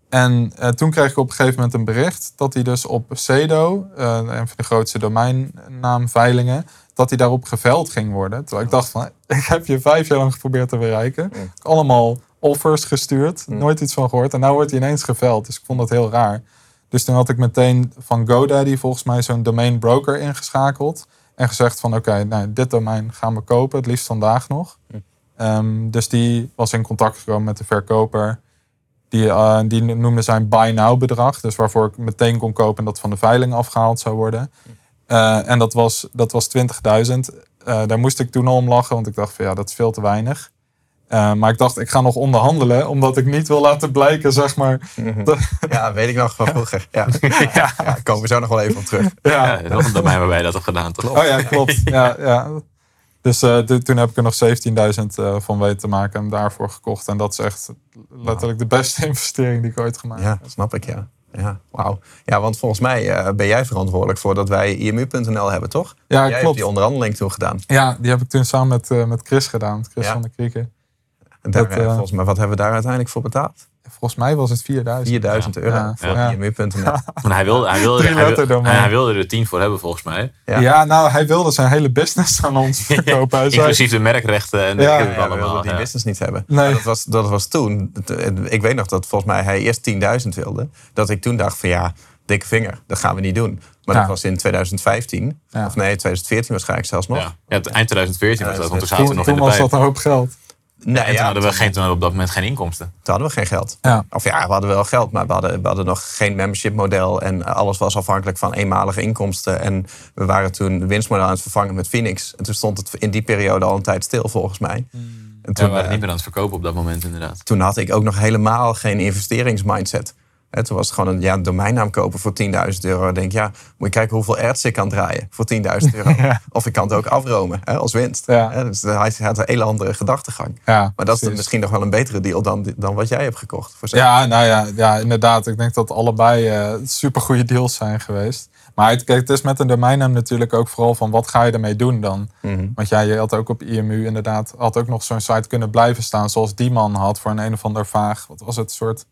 [SPEAKER 4] En eh, toen kreeg ik op een gegeven moment een bericht dat hij dus op Cedo, eh, een van de grootste domeinnaamveilingen, dat hij daarop geveld ging worden. Terwijl ik dacht van, *laughs* ik heb je vijf jaar lang geprobeerd te bereiken. Allemaal offers gestuurd, nooit iets van gehoord. En nu wordt hij ineens geveld. Dus ik vond dat heel raar. Dus toen had ik meteen van GoDaddy volgens mij zo'n domain broker ingeschakeld. En gezegd van oké, nou, dit domein gaan we kopen, het liefst vandaag nog. Ehm, dus die was in contact gekomen met de verkoper. Die, eh, die noemde zijn buy now bedrag. Dus waarvoor ik meteen kon kopen en dat van de veiling afgehaald zou worden. Eh, en dat was, dat was 20.000. Eh, daar moest ik toen al om lachen, want ik dacht van ja, dat is veel te weinig. Eh, maar ik dacht, ik ga nog onderhandelen, omdat ik niet wil laten blijken, zeg maar. dat- *laughs*
[SPEAKER 3] Ja, weet ik nog van vroeger. Ja. *laughs* Komen we zo nog wel even op terug.
[SPEAKER 2] Ja,
[SPEAKER 4] ja.
[SPEAKER 2] dat domein waarbij dat hebt gedaan, toch?
[SPEAKER 4] Oh ja, klopt. *laughs* Ja, ja. Dus eh, toen- toen heb ik er nog 17.000 eh, van weten te maken en daarvoor gekocht. En dat is echt letterlijk de beste investering die ik ooit gemaakt heb.
[SPEAKER 3] Ja, snap ik, ja. Ja, wauw. Ja, want volgens mij eh, ben jij verantwoordelijk voor dat wij IMU.nl hebben, toch?
[SPEAKER 4] Ja,
[SPEAKER 3] jij hebt
[SPEAKER 4] klopt.
[SPEAKER 3] die onderhandeling toen gedaan.
[SPEAKER 4] Ja, die heb ik toen samen met, eh, met Chris gedaan. Chris
[SPEAKER 3] Ja.
[SPEAKER 4] van de Krieken.
[SPEAKER 3] En daar,
[SPEAKER 4] Dat,
[SPEAKER 3] eh,
[SPEAKER 4] eh,
[SPEAKER 3] volgens mij, wat hebben we daar uiteindelijk voor betaald?
[SPEAKER 4] Volgens mij was het 4000.
[SPEAKER 3] 4000 euro
[SPEAKER 4] Ja.
[SPEAKER 3] voor
[SPEAKER 4] Ja.
[SPEAKER 3] IMU.nl.
[SPEAKER 2] Want hij wilde, *laughs* hij, wilde, hij, wilde, hij wilde er tien voor hebben, volgens mij.
[SPEAKER 3] Ja.
[SPEAKER 4] Ja. nou, hij wilde zijn hele business aan ons *laughs* verkopen.
[SPEAKER 2] Inclusief de merkrechten en
[SPEAKER 4] Ja,
[SPEAKER 3] wilden
[SPEAKER 2] allemaal.
[SPEAKER 3] die business niet hebben.
[SPEAKER 4] Nee.
[SPEAKER 3] Dat, was, dat was toen. Ik weet nog dat volgens mij hij eerst 10.000 wilde. Dat ik toen dacht van ja, dikke vinger, dat gaan we niet doen. Maar
[SPEAKER 4] Ja.
[SPEAKER 3] dat was in 2015.
[SPEAKER 4] Ja.
[SPEAKER 3] Of nee, 2014 waarschijnlijk zelfs nog.
[SPEAKER 2] Ja. Eind 2014 was dat, want toen zaten we nog
[SPEAKER 4] toen
[SPEAKER 2] in de
[SPEAKER 4] was dat een hoop geld.
[SPEAKER 3] Nee,
[SPEAKER 2] En toen hadden we, geen, toen hadden we op dat moment geen inkomsten.
[SPEAKER 3] Toen hadden we geen geld.
[SPEAKER 4] Ja.
[SPEAKER 3] Of ja, we hadden wel geld, maar we hadden, we hadden nog geen membership model. En alles was afhankelijk van eenmalige inkomsten. En we waren toen de winstmodel aan het vervangen met Phoenix. En toen stond het in die periode al een tijd stil, volgens mij. En
[SPEAKER 2] Ja,
[SPEAKER 3] toen,
[SPEAKER 2] we waren
[SPEAKER 3] eh,
[SPEAKER 2] niet meer aan het verkopen op dat moment inderdaad.
[SPEAKER 3] toen had ik ook nog helemaal geen investeringsmindset. Hè, toen was het gewoon een, ja, domeinnaam kopen voor 10.000 euro. Ik denk, ja, moet je kijken hoeveel ads ik kan draaien voor 10.000 euro. *laughs* Of ik kan het ook afromen hè, als winst.
[SPEAKER 4] Ja.
[SPEAKER 3] Hè, dus hij had een hele andere gedachtegang.
[SPEAKER 4] Ja,
[SPEAKER 3] Maar dat is misschien nog wel een betere deal dan, dan wat jij hebt gekocht. Voor
[SPEAKER 4] Ja, nou ja, ja, inderdaad. Ik denk dat allebei eh super goede deals zijn geweest. Maar het, kijk, het is met een domeinnaam natuurlijk ook vooral van wat ga je ermee doen dan?
[SPEAKER 3] Mhm.
[SPEAKER 4] Want ja, je had ook op IMU inderdaad, had ook nog zo'n site kunnen blijven staan zoals die man had voor een een of ander vaag, wat was het, soort,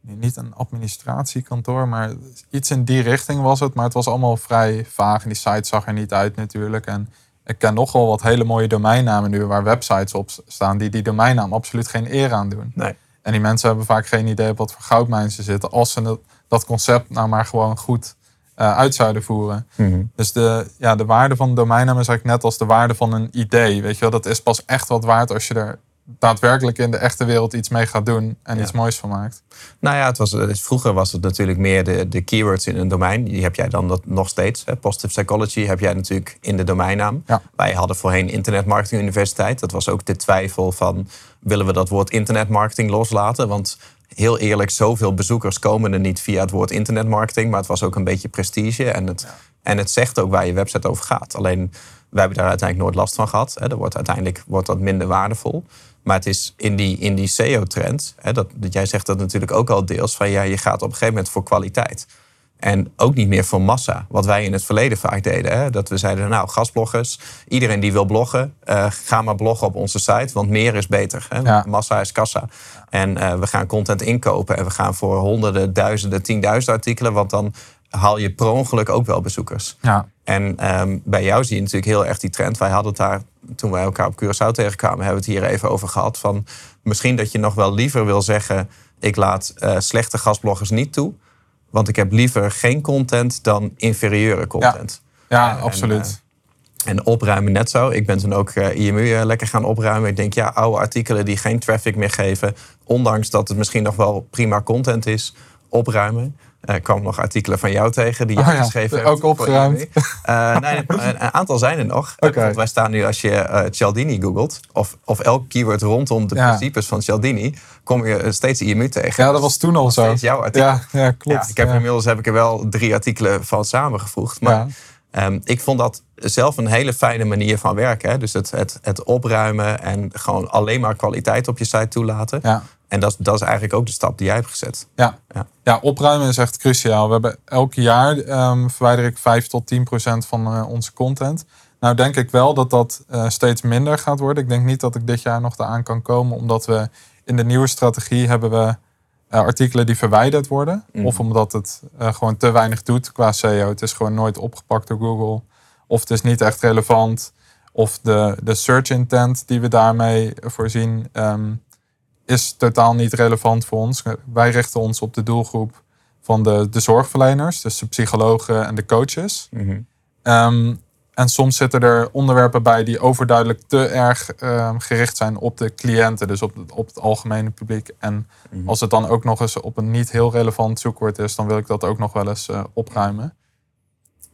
[SPEAKER 4] niet een administratiekantoor, maar iets in die richting was het. Maar het was allemaal vrij vaag en die site zag er niet uit natuurlijk. En ik ken nogal wat hele mooie domeinnamen nu waar websites op staan die die domeinnaam absoluut geen eer aan doen.
[SPEAKER 3] Nee.
[SPEAKER 4] En die mensen hebben vaak geen idee op wat voor goudmijn ze zitten. Als ze dat, concept nou maar gewoon goed eh, uit zouden voeren.
[SPEAKER 3] Mhm.
[SPEAKER 4] Dus de, ja, de waarde van een domeinnaam is eigenlijk net als de waarde van een idee. Weet je wel, dat is pas echt wat waard als je er daadwerkelijk in de echte wereld iets mee gaat doen en
[SPEAKER 3] Ja.
[SPEAKER 4] iets moois van maakt.
[SPEAKER 3] Nou ja, het was, dus vroeger was het natuurlijk meer de, de keywords in een domein. Die heb jij dan dat nog steeds. Hè. Positive Psychology heb jij natuurlijk in de domeinnaam.
[SPEAKER 4] Ja.
[SPEAKER 3] Wij hadden voorheen Internet Marketing Universiteit. Dat was ook de twijfel van, willen we dat woord internetmarketing loslaten? Want heel eerlijk, zoveel bezoekers komen er niet via het woord internetmarketing. Maar het was ook een beetje prestige. En het, en het zegt ook waar je website over gaat. Alleen, wij hebben daar uiteindelijk nooit last van gehad. Hè. Er wordt uiteindelijk wordt dat minder waardevol. Maar het is in die, in die SEO-trend, dat, dat jij zegt dat natuurlijk ook al deels, van ja, je gaat op een gegeven moment voor kwaliteit. En ook niet meer voor massa. Wat wij in het verleden vaak deden. Hè? Dat we zeiden, nou, gastbloggers, iedereen die wil bloggen, eh, ga maar bloggen op onze site, want meer is beter. Hè?
[SPEAKER 4] Ja.
[SPEAKER 3] Massa is kassa. En eh, we gaan content inkopen en we gaan voor honderden, duizenden, tienduizend artikelen, want dan haal je per ongeluk ook wel bezoekers.
[SPEAKER 4] Ja,
[SPEAKER 3] En ehm, bij jou zie je natuurlijk heel erg die trend. Wij hadden het daar, toen wij elkaar op Curaçao tegenkwamen, hebben we het hier even over gehad. Van misschien dat je nog wel liever wil zeggen, ik laat eh, slechte gastbloggers niet toe. Want ik heb liever geen content dan inferieure content.
[SPEAKER 4] ja
[SPEAKER 3] En,
[SPEAKER 4] absoluut.
[SPEAKER 3] En opruimen net zo. Ik ben toen ook eh, IMU eh, lekker gaan opruimen. Ik denk, ja, oude artikelen die geen traffic meer geven. Ondanks dat het misschien nog wel prima content is, opruimen. Uh, kwam nog artikelen van jou tegen die je
[SPEAKER 4] Oh ja,
[SPEAKER 3] geschreven hebt.
[SPEAKER 4] ook opgeruimd.
[SPEAKER 3] Eh, *laughs* nee, een, een aantal zijn er nog.
[SPEAKER 4] Oké.
[SPEAKER 3] Want wij staan nu, als je eh, Cialdini googelt, of, of elk keyword rondom de
[SPEAKER 4] Ja.
[SPEAKER 3] principes van Cialdini, kom je eh, steeds IMU tegen.
[SPEAKER 4] Ja, dat was toen al zo.
[SPEAKER 3] steeds jouw artikel.
[SPEAKER 4] Ja, ja klopt.
[SPEAKER 3] Ja, ik heb
[SPEAKER 4] ja.
[SPEAKER 3] inmiddels heb ik er wel drie artikelen van samengevoegd. Maar
[SPEAKER 4] Ja.
[SPEAKER 3] Ehm, ik vond dat zelf een hele fijne manier van werken. Hè? Dus het, het, het opruimen en gewoon alleen maar kwaliteit op je site toelaten.
[SPEAKER 4] Ja.
[SPEAKER 3] En dat, is- dat is eigenlijk ook de stap die jij hebt gezet.
[SPEAKER 4] Ja.
[SPEAKER 3] Ja.
[SPEAKER 4] Ja. opruimen is echt cruciaal. We hebben elk jaar ehm, verwijder ik 5 tot 10 procent van eh, onze content. Nou denk ik wel dat dat eh, steeds minder gaat worden. Ik denk niet dat ik dit jaar nog eraan kan komen, omdat we in de nieuwe strategie hebben we eh, artikelen die verwijderd worden.
[SPEAKER 3] Mhm.
[SPEAKER 4] Of omdat het gewoon te weinig doet qua SEO. Het is gewoon nooit opgepakt door Google. Of het is niet echt relevant. Of de, de search intent die we daarmee voorzien ehm, is totaal niet relevant voor ons. Wij richten ons op de doelgroep van de, de zorgverleners, dus de psychologen en de coaches. Ehm, en soms zitten er onderwerpen bij die overduidelijk te erg ehm, gericht zijn op de cliënten, dus op, het- op het algemene publiek. En als het dan ook nog eens op een niet heel relevant zoekwoord is, dan wil ik dat ook nog wel eens eh, opruimen.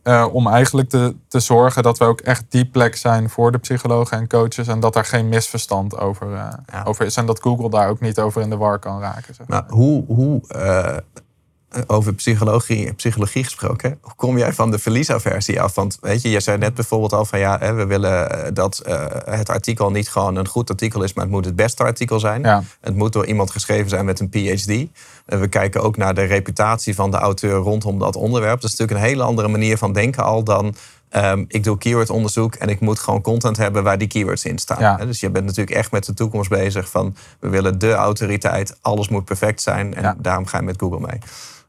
[SPEAKER 4] Eh, om eigenlijk te, te zorgen dat we ook echt die plek zijn voor de psychologen en coaches. En dat daar geen misverstand over, eh,
[SPEAKER 3] Ja.
[SPEAKER 4] over is. En dat Google daar ook niet over in de war kan raken. Zeg.
[SPEAKER 3] Maar hoe, hoe eh, over psychologie, psychologie gesproken, hoe kom jij van de verliesaversie af? Want weet je, je zei net bijvoorbeeld al van ja, hè, we willen eh, dat eh, het artikel niet gewoon een goed artikel is, maar het moet het beste artikel zijn.
[SPEAKER 4] Ja.
[SPEAKER 3] Het moet door iemand geschreven zijn met een PhD. En we kijken ook naar de reputatie van de auteur rondom dat onderwerp. Dat is natuurlijk een hele andere manier van denken al dan. ehm, ik doe keywordonderzoek en ik moet gewoon content hebben waar die keywords in staan.
[SPEAKER 4] Ja.
[SPEAKER 3] Dus je bent natuurlijk echt met de toekomst bezig van we willen de autoriteit, alles moet perfect zijn en
[SPEAKER 4] Ja.
[SPEAKER 3] daarom ga je met Google mee.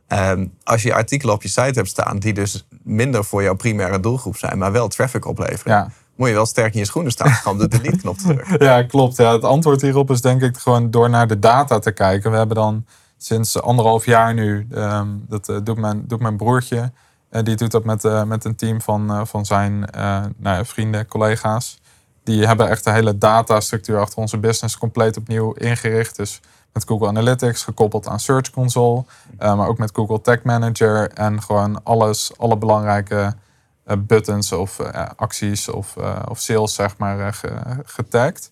[SPEAKER 3] Ehm, als je artikelen op je site hebt staan die dus minder voor jouw primaire doelgroep zijn, maar wel traffic opleveren,
[SPEAKER 4] Ja.
[SPEAKER 3] moet je wel sterk in je schoenen staan *laughs* om de delete knop te drukken.
[SPEAKER 4] Ja, klopt. Ja, het antwoord hierop is denk ik gewoon door naar de data te kijken. We hebben dan sinds anderhalf jaar nu, ehm, dat eh, doet, mijn, doet mijn broertje. Eh, die doet dat met, eh, met een team van, van zijn nou ja, vrienden, collega's. Die hebben echt de hele datastructuur achter onze business compleet opnieuw ingericht. Dus met Google Analytics, gekoppeld aan Search Console. eh, maar ook met Google Tag Manager. En gewoon alles, alle belangrijke eh, buttons of eh, acties of, of sales, zeg maar, ge- getagd.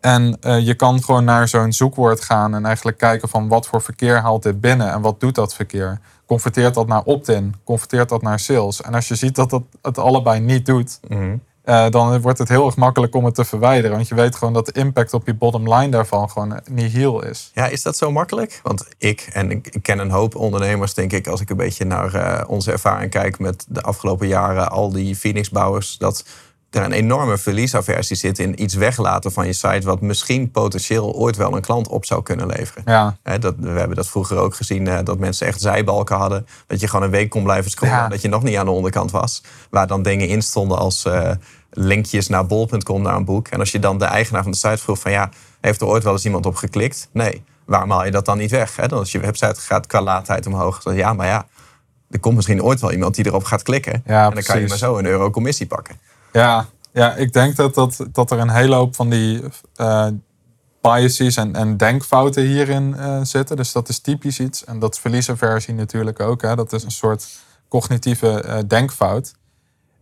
[SPEAKER 4] En je kan gewoon naar zo'n zoekwoord gaan en eigenlijk kijken van wat voor verkeer haalt dit binnen en wat doet dat verkeer. Converteert dat naar opt-in? Converteert dat naar sales? En als je ziet dat dat het allebei niet doet,
[SPEAKER 3] Mhm.
[SPEAKER 4] Eh, dan wordt het heel erg makkelijk om het te verwijderen. Want je weet gewoon dat de impact op je bottom line daarvan gewoon niet heel is.
[SPEAKER 3] Ja, is dat zo makkelijk? Want ik, en ik ik ken een hoop ondernemers, denk ik, als ik een beetje naar eh, onze ervaring kijk met de afgelopen jaren, al die Phoenix-bouwers, dat er een enorme verliesaversie zit in iets weglaten van je site, wat misschien potentieel ooit wel een klant op zou kunnen leveren.
[SPEAKER 4] Ja,
[SPEAKER 3] dat, we hebben dat vroeger ook gezien, eh, dat mensen echt zijbalken hadden. Dat je gewoon een week kon blijven scrollen,
[SPEAKER 4] Ja.
[SPEAKER 3] dat je nog niet aan de onderkant was. Waar dan dingen in stonden als eh, linkjes naar bol.com, naar een boek. En als je dan de eigenaar van de site vroeg van ja, heeft er ooit wel eens iemand op geklikt? Nee. Waarom haal je dat dan niet weg? Dan als je website gaat qua laadtijd omhoog. Dan, ja, maar ja, er komt misschien ooit wel iemand die erop gaat klikken.
[SPEAKER 4] Ja,
[SPEAKER 3] en dan kan je maar zo een euro commissie pakken.
[SPEAKER 4] Ja, ja ik denk dat, dat, dat er een hele hoop van die eh, biases en, en denkfouten hierin eh, zitten. Dus dat is typisch iets. En dat is verliesaversie natuurlijk ook. Hè. Dat is een soort cognitieve eh, denkfout.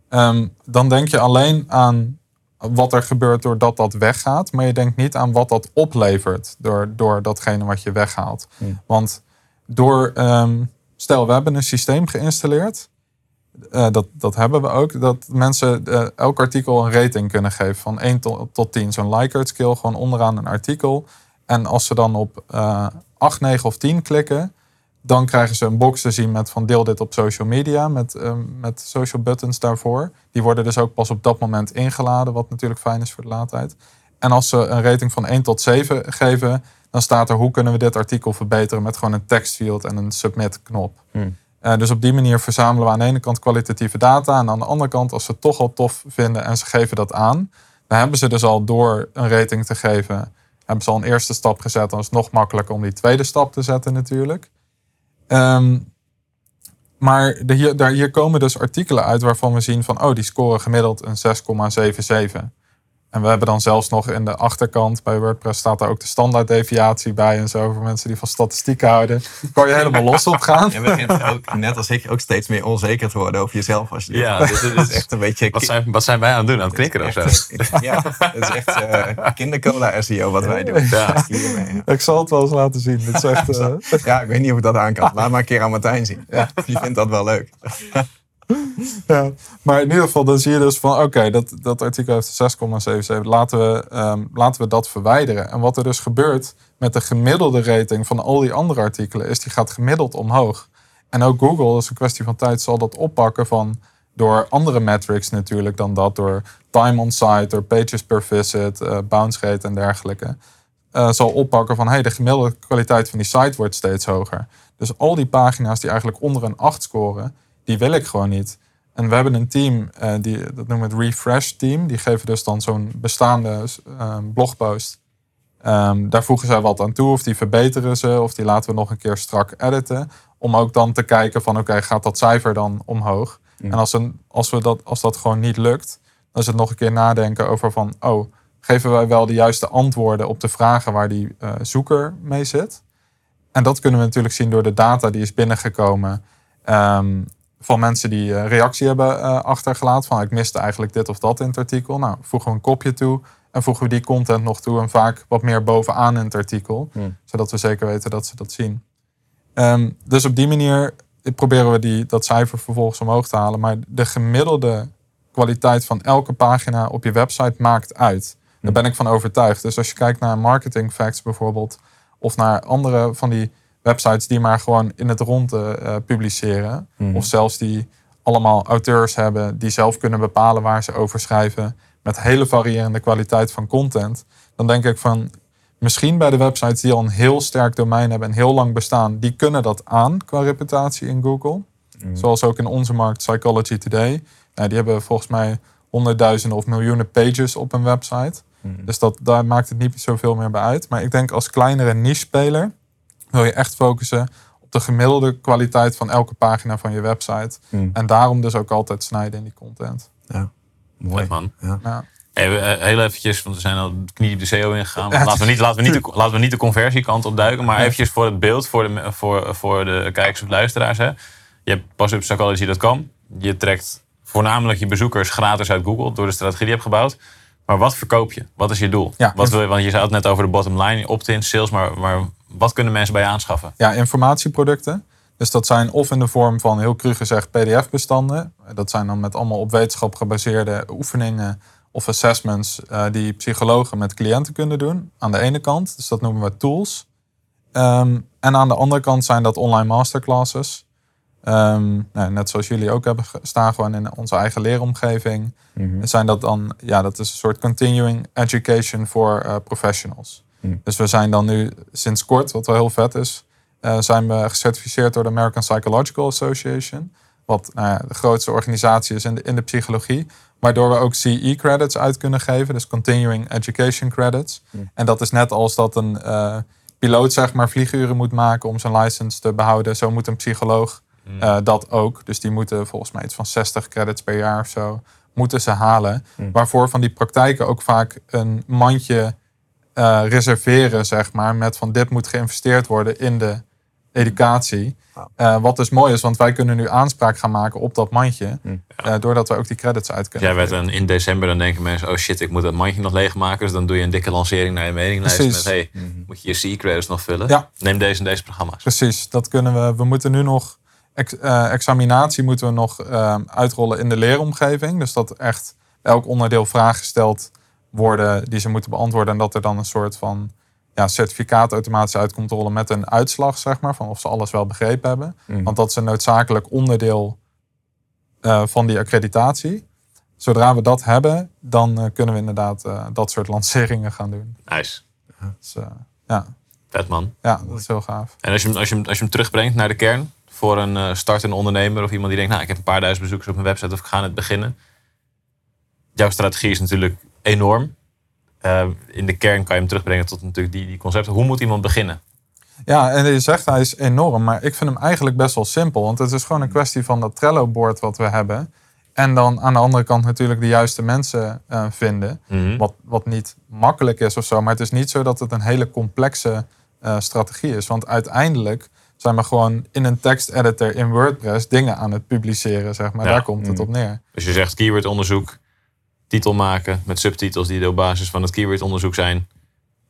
[SPEAKER 4] Ehm, dan denk je alleen aan wat er gebeurt doordat dat weggaat. Maar je denkt niet aan wat dat oplevert door, door datgene wat je weghaalt. Want door, ehm, stel we hebben een systeem geïnstalleerd. Eh, dat, dat hebben we ook. Dat mensen eh, elk artikel een rating kunnen geven van 1 tot, tot 10. Zo'n Likert skill, gewoon onderaan een artikel. En als ze dan op eh 8, 9 of 10 klikken, dan krijgen ze een box te zien met van deel dit op social media, met, eh, met social buttons daarvoor. Die worden dus ook pas op dat moment ingeladen, wat natuurlijk fijn is voor de laadtijd. En als ze een rating van 1 tot 7 geven, dan staat er hoe kunnen we dit artikel verbeteren met gewoon een tekstfield en een submit knop. Eh, dus op die manier verzamelen we aan de ene kant kwalitatieve data. En aan de andere kant, als ze het toch al tof vinden en ze geven dat aan, dan hebben ze dus al door een rating te geven, hebben ze al een eerste stap gezet. Dan is het nog makkelijker om die tweede stap te zetten natuurlijk. Ehm, maar de, hier, daar, hier komen dus artikelen uit waarvan we zien van, oh, die scoren gemiddeld een 6,77. En we hebben dan zelfs nog in de achterkant bij WordPress staat daar ook de standaarddeviatie bij en zo. Voor mensen die van statistiek houden. Kan je helemaal los op gaan.
[SPEAKER 3] Je begint ook, net als ik, ook steeds meer onzeker te worden over jezelf. Als je
[SPEAKER 2] Ja,
[SPEAKER 3] dit,
[SPEAKER 2] dit
[SPEAKER 3] dit *laughs* is echt een beetje...
[SPEAKER 2] Wat zijn, wat zijn wij aan het doen? Aan het knikken of zo? *laughs*
[SPEAKER 3] Ja, het is echt eh kindercola SEO wat wij doen.
[SPEAKER 2] Ja.
[SPEAKER 3] Hiermee,
[SPEAKER 4] Ik zal het wel eens laten zien. Dit is echt, *laughs* eh,
[SPEAKER 3] ja. ja, ik weet niet of ik dat aan kan. Laat maar een keer aan Martijn zien. Die vindt dat wel leuk.
[SPEAKER 4] Ja. Maar in ieder geval, dan zie je dus van oké, dat, dat artikel heeft een 6,77. Laten we, ehm, laten we dat verwijderen. En wat er dus gebeurt met de gemiddelde rating van al die andere artikelen, is die gaat gemiddeld omhoog. En ook Google, dat is een kwestie van tijd, zal dat oppakken van door andere metrics natuurlijk dan dat. Door time on site, door pages per visit, eh, bounce rate en dergelijke. eh, zal oppakken van hey, de gemiddelde kwaliteit van die site wordt steeds hoger. Dus al die pagina's die eigenlijk onder een 8 scoren, die wil ik gewoon niet. En we hebben een team, eh, die, dat noemen we het Refresh Team. Die geven dus dan zo'n bestaande eh, blogpost. Ehm, daar voegen zij wat aan toe, of die verbeteren ze, of die laten we nog een keer strak editen. Om ook dan te kijken van oké, gaat dat cijfer dan omhoog? En als, een, als, we dat, als dat gewoon niet lukt, dan is het nog een keer nadenken over van oh, geven wij wel de juiste antwoorden op de vragen waar die eh, zoeker mee zit? En dat kunnen we natuurlijk zien door de data die is binnengekomen ehm, van mensen die eh, reactie hebben eh, achtergelaten. Van ik miste eigenlijk dit of dat in het artikel. Nou, voegen we een kopje toe en voegen we die content nog toe en vaak wat meer bovenaan in het artikel. Zodat we zeker weten dat ze dat zien. Ehm, dus op die manier proberen we die, dat cijfer vervolgens omhoog te halen. Maar de gemiddelde kwaliteit van elke pagina op je website maakt uit. Daar ben ik van overtuigd. Dus als je kijkt naar marketing facts bijvoorbeeld, of naar andere van die websites die maar gewoon in het rond eh, publiceren, of zelfs die allemaal auteurs hebben die zelf kunnen bepalen waar ze over schrijven, met hele variërende kwaliteit van content, dan denk ik van misschien bij de websites die al een heel sterk domein hebben en heel lang bestaan, die kunnen dat aan qua reputatie in Google. Zoals ook in onze markt Psychology Today. Nou, die hebben volgens mij honderdduizenden of miljoenen pages op een website. Dus dat, daar maakt het niet zoveel meer bij uit. Maar ik denk als kleinere niche-speler wil je echt focussen op de gemiddelde kwaliteit van elke pagina van je website. En daarom dus ook altijd snijden in die content.
[SPEAKER 3] Ja, mooi.
[SPEAKER 2] Man.
[SPEAKER 4] Ja.
[SPEAKER 2] Even, eh, heel eventjes, want we zijn al knie op de SEO ingegaan. Laten, we niet, laten, we niet de, *laughs* laten we niet de conversiekant opduiken. Maar eventjes voor het beeld, voor de, voor, voor de kijkers of luisteraars. Hè. Je hebt pas op psychology.com. Je trekt voornamelijk je bezoekers gratis uit Google door de strategie die je hebt gebouwd. Maar wat verkoop je? Wat is je doel?
[SPEAKER 4] Ja.
[SPEAKER 2] Wat wil je, want je zei het net over de bottom line, opt-in, sales. Maar, maar wat kunnen mensen bij je aanschaffen?
[SPEAKER 4] ja, informatieproducten. Dus dat zijn of in de vorm van, heel cru gezegd, PDF-bestanden. Dat zijn dan met allemaal op wetenschap gebaseerde oefeningen of assessments eh, die psychologen met cliënten kunnen doen. Aan de ene kant, dus dat noemen we tools. Ehm, en aan de andere kant zijn dat online masterclasses. Ehm, nou, net zoals jullie ook hebben staan, gewoon in onze eigen leeromgeving. Zijn dat dan, ja, dat is een soort continuing education voor eh, professionals. Dus we zijn dan nu sinds kort, wat wel heel vet is, eh, zijn we gecertificeerd door de American Psychological Association. Wat nou ja, de grootste organisatie is in de, in de psychologie. Waardoor we ook CE-credits uit kunnen geven. Dus Continuing Education Credits. En dat is net als dat een eh, piloot zeg maar vlieguren moet maken om zijn license te behouden. Zo moet een psycholoog eh, dat ook. Dus die moeten volgens mij iets van 60 credits per jaar of zo moeten ze halen. Waarvoor van die praktijken ook vaak een mandje eh, reserveren, zeg maar, met van dit moet geïnvesteerd worden in de educatie. Eh, wat dus mooi is, want wij kunnen nu aanspraak gaan maken op dat mandje, eh, doordat we ook die credits uit kunnen.
[SPEAKER 2] Jij werd een, in december, dan denken mensen, oh shit, ik moet dat mandje nog leegmaken. Dus dan doe je een dikke lancering naar je mailinglijst.
[SPEAKER 4] Precies.
[SPEAKER 2] Met, hey, moet je je C-credits nog vullen?
[SPEAKER 4] Ja.
[SPEAKER 2] Neem deze en deze programma's.
[SPEAKER 4] Precies, dat kunnen we. We moeten nu nog ex- eh, examinatie moeten we nog eh, uitrollen in de leeromgeving. Dus dat echt elk onderdeel vragen gesteld worden die ze moeten beantwoorden. En dat er dan een soort van ja, certificaat automatisch uit komt rollen met een uitslag, zeg maar, van of ze alles wel begrepen hebben. Want dat is een noodzakelijk onderdeel eh, van die accreditatie. Zodra we dat hebben, dan eh, kunnen we inderdaad eh, dat soort *laughs* lanceringen gaan doen.
[SPEAKER 2] Nice.
[SPEAKER 4] Dus, ja.
[SPEAKER 2] Vet man.
[SPEAKER 4] ja, dat is heel gaaf.
[SPEAKER 2] En als je, als, je, als je hem terugbrengt naar de kern, voor een startende ondernemer of iemand die denkt, nou ik heb een paar duizend bezoekers op mijn website of ik ga net beginnen. Jouw strategie is natuurlijk enorm. Eh, in de kern kan je hem terugbrengen tot natuurlijk die, die concepten. Hoe moet iemand beginnen?
[SPEAKER 4] Ja, en je zegt hij is enorm, maar ik vind hem eigenlijk best wel simpel. Want het is gewoon een kwestie van dat Trello-board wat we hebben. En dan aan de andere kant natuurlijk de juiste mensen eh, vinden.
[SPEAKER 2] Mhm.
[SPEAKER 4] Wat, wat niet makkelijk is of zo. Maar het is niet zo dat het een hele complexe eh, strategie is. Want uiteindelijk zijn we gewoon in een teksteditor in WordPress dingen aan het publiceren. Zeg maar.
[SPEAKER 2] Ja.
[SPEAKER 4] Daar komt het op neer.
[SPEAKER 2] Dus je zegt keywordonderzoek, titel maken met subtitels die op basis van het keywordonderzoek zijn.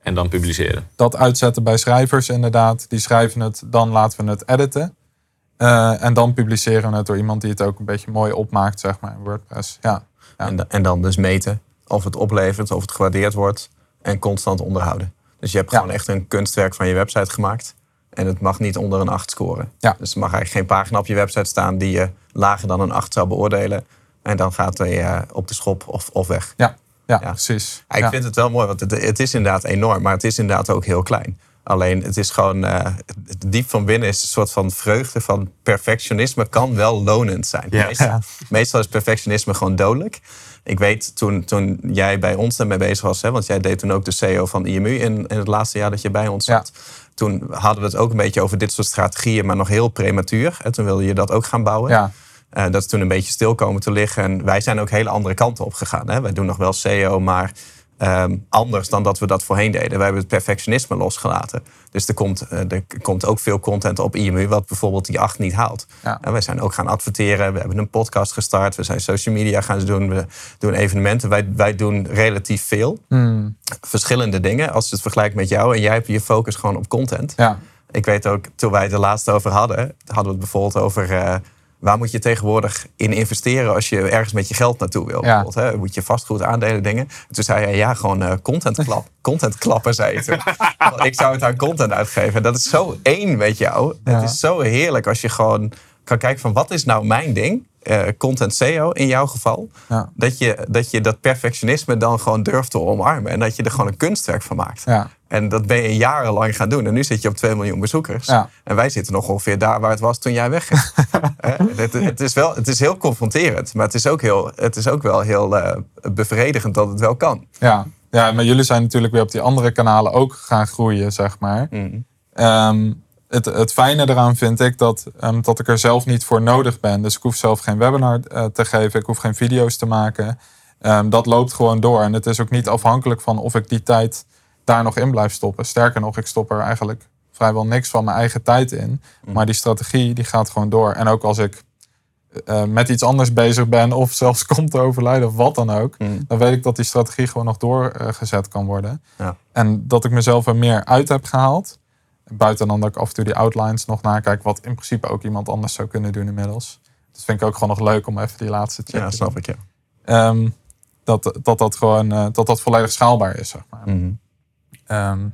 [SPEAKER 2] En dan publiceren.
[SPEAKER 4] Dat uitzetten bij schrijvers inderdaad. Die schrijven het, dan laten we het editen. Eh, en dan publiceren we het door iemand die het ook een beetje mooi opmaakt, zeg maar, in WordPress. Ja, Ja.
[SPEAKER 3] En, en dan dus meten of het oplevert, of het gewaardeerd wordt. En constant onderhouden. Dus je hebt
[SPEAKER 4] Ja.
[SPEAKER 3] gewoon echt een kunstwerk van je website gemaakt. En het mag niet onder een 8 scoren.
[SPEAKER 4] Ja.
[SPEAKER 3] Dus er mag eigenlijk geen pagina op je website staan die je lager dan een 8 zou beoordelen. En dan gaat hij eh, op de schop of, of weg.
[SPEAKER 4] ja, ja,
[SPEAKER 3] Ja.
[SPEAKER 4] precies.
[SPEAKER 3] Ja, ik vind het wel mooi, want het, het is inderdaad enorm, maar het is inderdaad ook heel klein. Alleen het is gewoon, eh, diep van binnen is een soort van vreugde van perfectionisme kan wel lonend zijn. Meestal, is perfectionisme gewoon dodelijk. Ik weet toen, toen jij bij ons ermee bezig was, hè, want jij deed toen ook de CEO van IMU in, in het laatste jaar dat je bij ons zat. Toen hadden we het ook een beetje over dit soort strategieën, maar nog heel prematuur. En toen wilde je dat ook gaan bouwen.
[SPEAKER 4] Ja,
[SPEAKER 3] Eh, dat is toen een beetje stil komen te liggen. En wij zijn ook hele andere kanten op gegaan. Hè? Wij doen nog wel SEO, maar ehm, anders dan dat we dat voorheen deden. Wij hebben het perfectionisme losgelaten. Dus er komt, eh, er komt ook veel content op IMU, wat bijvoorbeeld die 8 niet haalt.
[SPEAKER 4] Ja.
[SPEAKER 3] En wij zijn ook gaan adverteren. We hebben een podcast gestart. We zijn social media gaan doen. We doen evenementen. Wij, wij doen relatief veel.
[SPEAKER 4] Hmm,
[SPEAKER 3] Verschillende dingen. Als je het vergelijkt met jou. En jij hebt je focus gewoon op content.
[SPEAKER 4] ja,
[SPEAKER 3] Ik weet ook, toen wij het er laatst over hadden, hadden we het bijvoorbeeld over eh, waar moet je tegenwoordig in investeren als je ergens met je geld naartoe wil.
[SPEAKER 4] Ja.
[SPEAKER 3] Bijvoorbeeld, hè? Moet je vastgoed aandelen dingen. En toen zei hij, ja, gewoon eh, content, klap, *laughs* content klappen, zei je toen. Want ik zou het aan content uitgeven. En dat is zo één met jou.
[SPEAKER 4] Ja.
[SPEAKER 3] Het is zo heerlijk als je gewoon kan kijken van wat is nou mijn ding? Eh, content SEO in jouw geval.
[SPEAKER 4] Ja.
[SPEAKER 3] Dat, je, dat je dat perfectionisme dan gewoon durft te omarmen. En dat je er gewoon een kunstwerk van maakt.
[SPEAKER 4] ja,
[SPEAKER 3] En dat ben je jarenlang gaan doen. En nu zit je op 2 miljoen bezoekers.
[SPEAKER 4] Ja.
[SPEAKER 3] En wij zitten nog ongeveer daar waar het was toen jij wegging. *laughs* Het, het, is wel, het is heel confronterend. Maar het is ook, heel, het is ook wel heel eh, bevredigend dat het wel kan.
[SPEAKER 4] ja. Ja, maar jullie zijn natuurlijk weer op die andere kanalen ook gaan groeien, zeg maar.
[SPEAKER 3] Mm.
[SPEAKER 4] Ehm, het, het fijne eraan vind ik dat, ehm, dat ik er zelf niet voor nodig ben. Dus ik hoef zelf geen webinar eh, te geven, ik hoef geen video's te maken. Ehm, dat loopt gewoon door. En het is ook niet afhankelijk van of ik die tijd daar nog in blijf stoppen. Sterker nog, ik stop er eigenlijk vrijwel niks van mijn eigen tijd in. Maar die strategie die gaat gewoon door. En ook als ik eh, met iets anders bezig ben of *laughs* zelfs komt te overlijden of wat dan ook,
[SPEAKER 3] Mm.
[SPEAKER 4] dan weet ik dat die strategie gewoon nog doorgezet kan worden.
[SPEAKER 3] Ja.
[SPEAKER 4] En dat ik mezelf er meer uit heb gehaald. Buiten dan dat ik af en toe die outlines nog nakijk, wat in principe ook iemand anders zou kunnen doen inmiddels. Dat vind ik ook gewoon nog leuk om even die laatste check
[SPEAKER 3] Ja,
[SPEAKER 4] te
[SPEAKER 3] snap
[SPEAKER 4] doen.
[SPEAKER 3] ik, ja.
[SPEAKER 4] Ehm, dat, dat dat gewoon eh, dat dat volledig schaalbaar is, zeg maar.
[SPEAKER 3] Mhm.
[SPEAKER 4] Ehm,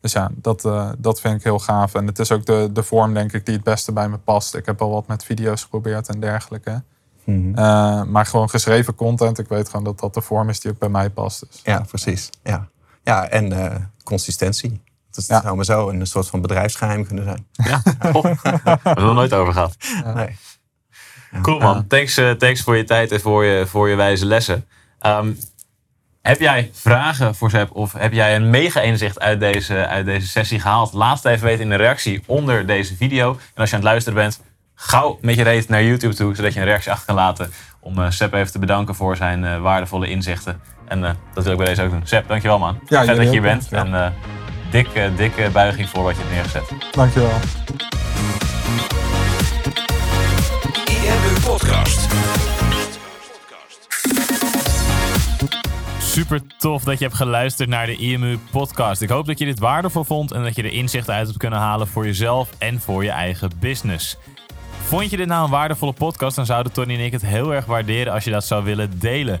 [SPEAKER 4] dus ja, dat, eh, dat vind ik heel gaaf. En het is ook de, de vorm, denk ik, die het beste bij me past. Ik heb al wat met video's geprobeerd en dergelijke.
[SPEAKER 3] Mhm.
[SPEAKER 4] Eh, maar gewoon geschreven content, ik weet gewoon dat dat de vorm is die ook bij mij past. Dus.
[SPEAKER 3] Ja, precies. Ja, ja en consistentie. Dat
[SPEAKER 4] Ja.
[SPEAKER 3] zou maar zo een soort van bedrijfsgeheim kunnen zijn.
[SPEAKER 2] Ja, *laughs* we hebben het nog nooit over gehad.
[SPEAKER 3] Nee.
[SPEAKER 2] Cool man, thanks, eh, thanks voor je tijd en voor je, voor je wijze lessen. Ehm, heb jij vragen voor Zep of heb jij een mega inzicht uit deze, uit deze sessie gehaald? Laat het even weten in de reactie onder deze video. En als je aan het luisteren bent, gauw met je reet naar YouTube toe, zodat je een reactie achter kan laten. Om eh Sep even te bedanken voor zijn eh, waardevolle inzichten. En eh, dat wil ik bij deze ook doen. Sep, dankjewel man.
[SPEAKER 4] Ja,
[SPEAKER 2] Vet dat je hier bent.
[SPEAKER 4] ja.
[SPEAKER 2] En eh dikke, dikke buiging voor wat je hebt neergezet.
[SPEAKER 4] Dankjewel.
[SPEAKER 1] IMU Podcast.
[SPEAKER 2] Super tof dat je hebt geluisterd naar de IMU podcast. Ik hoop dat je dit waardevol vond en dat je er inzichten uit hebt kunnen halen voor jezelf en voor je eigen business. Vond je dit nou een waardevolle podcast, dan zouden Tony en ik het heel erg waarderen als je dat zou willen delen.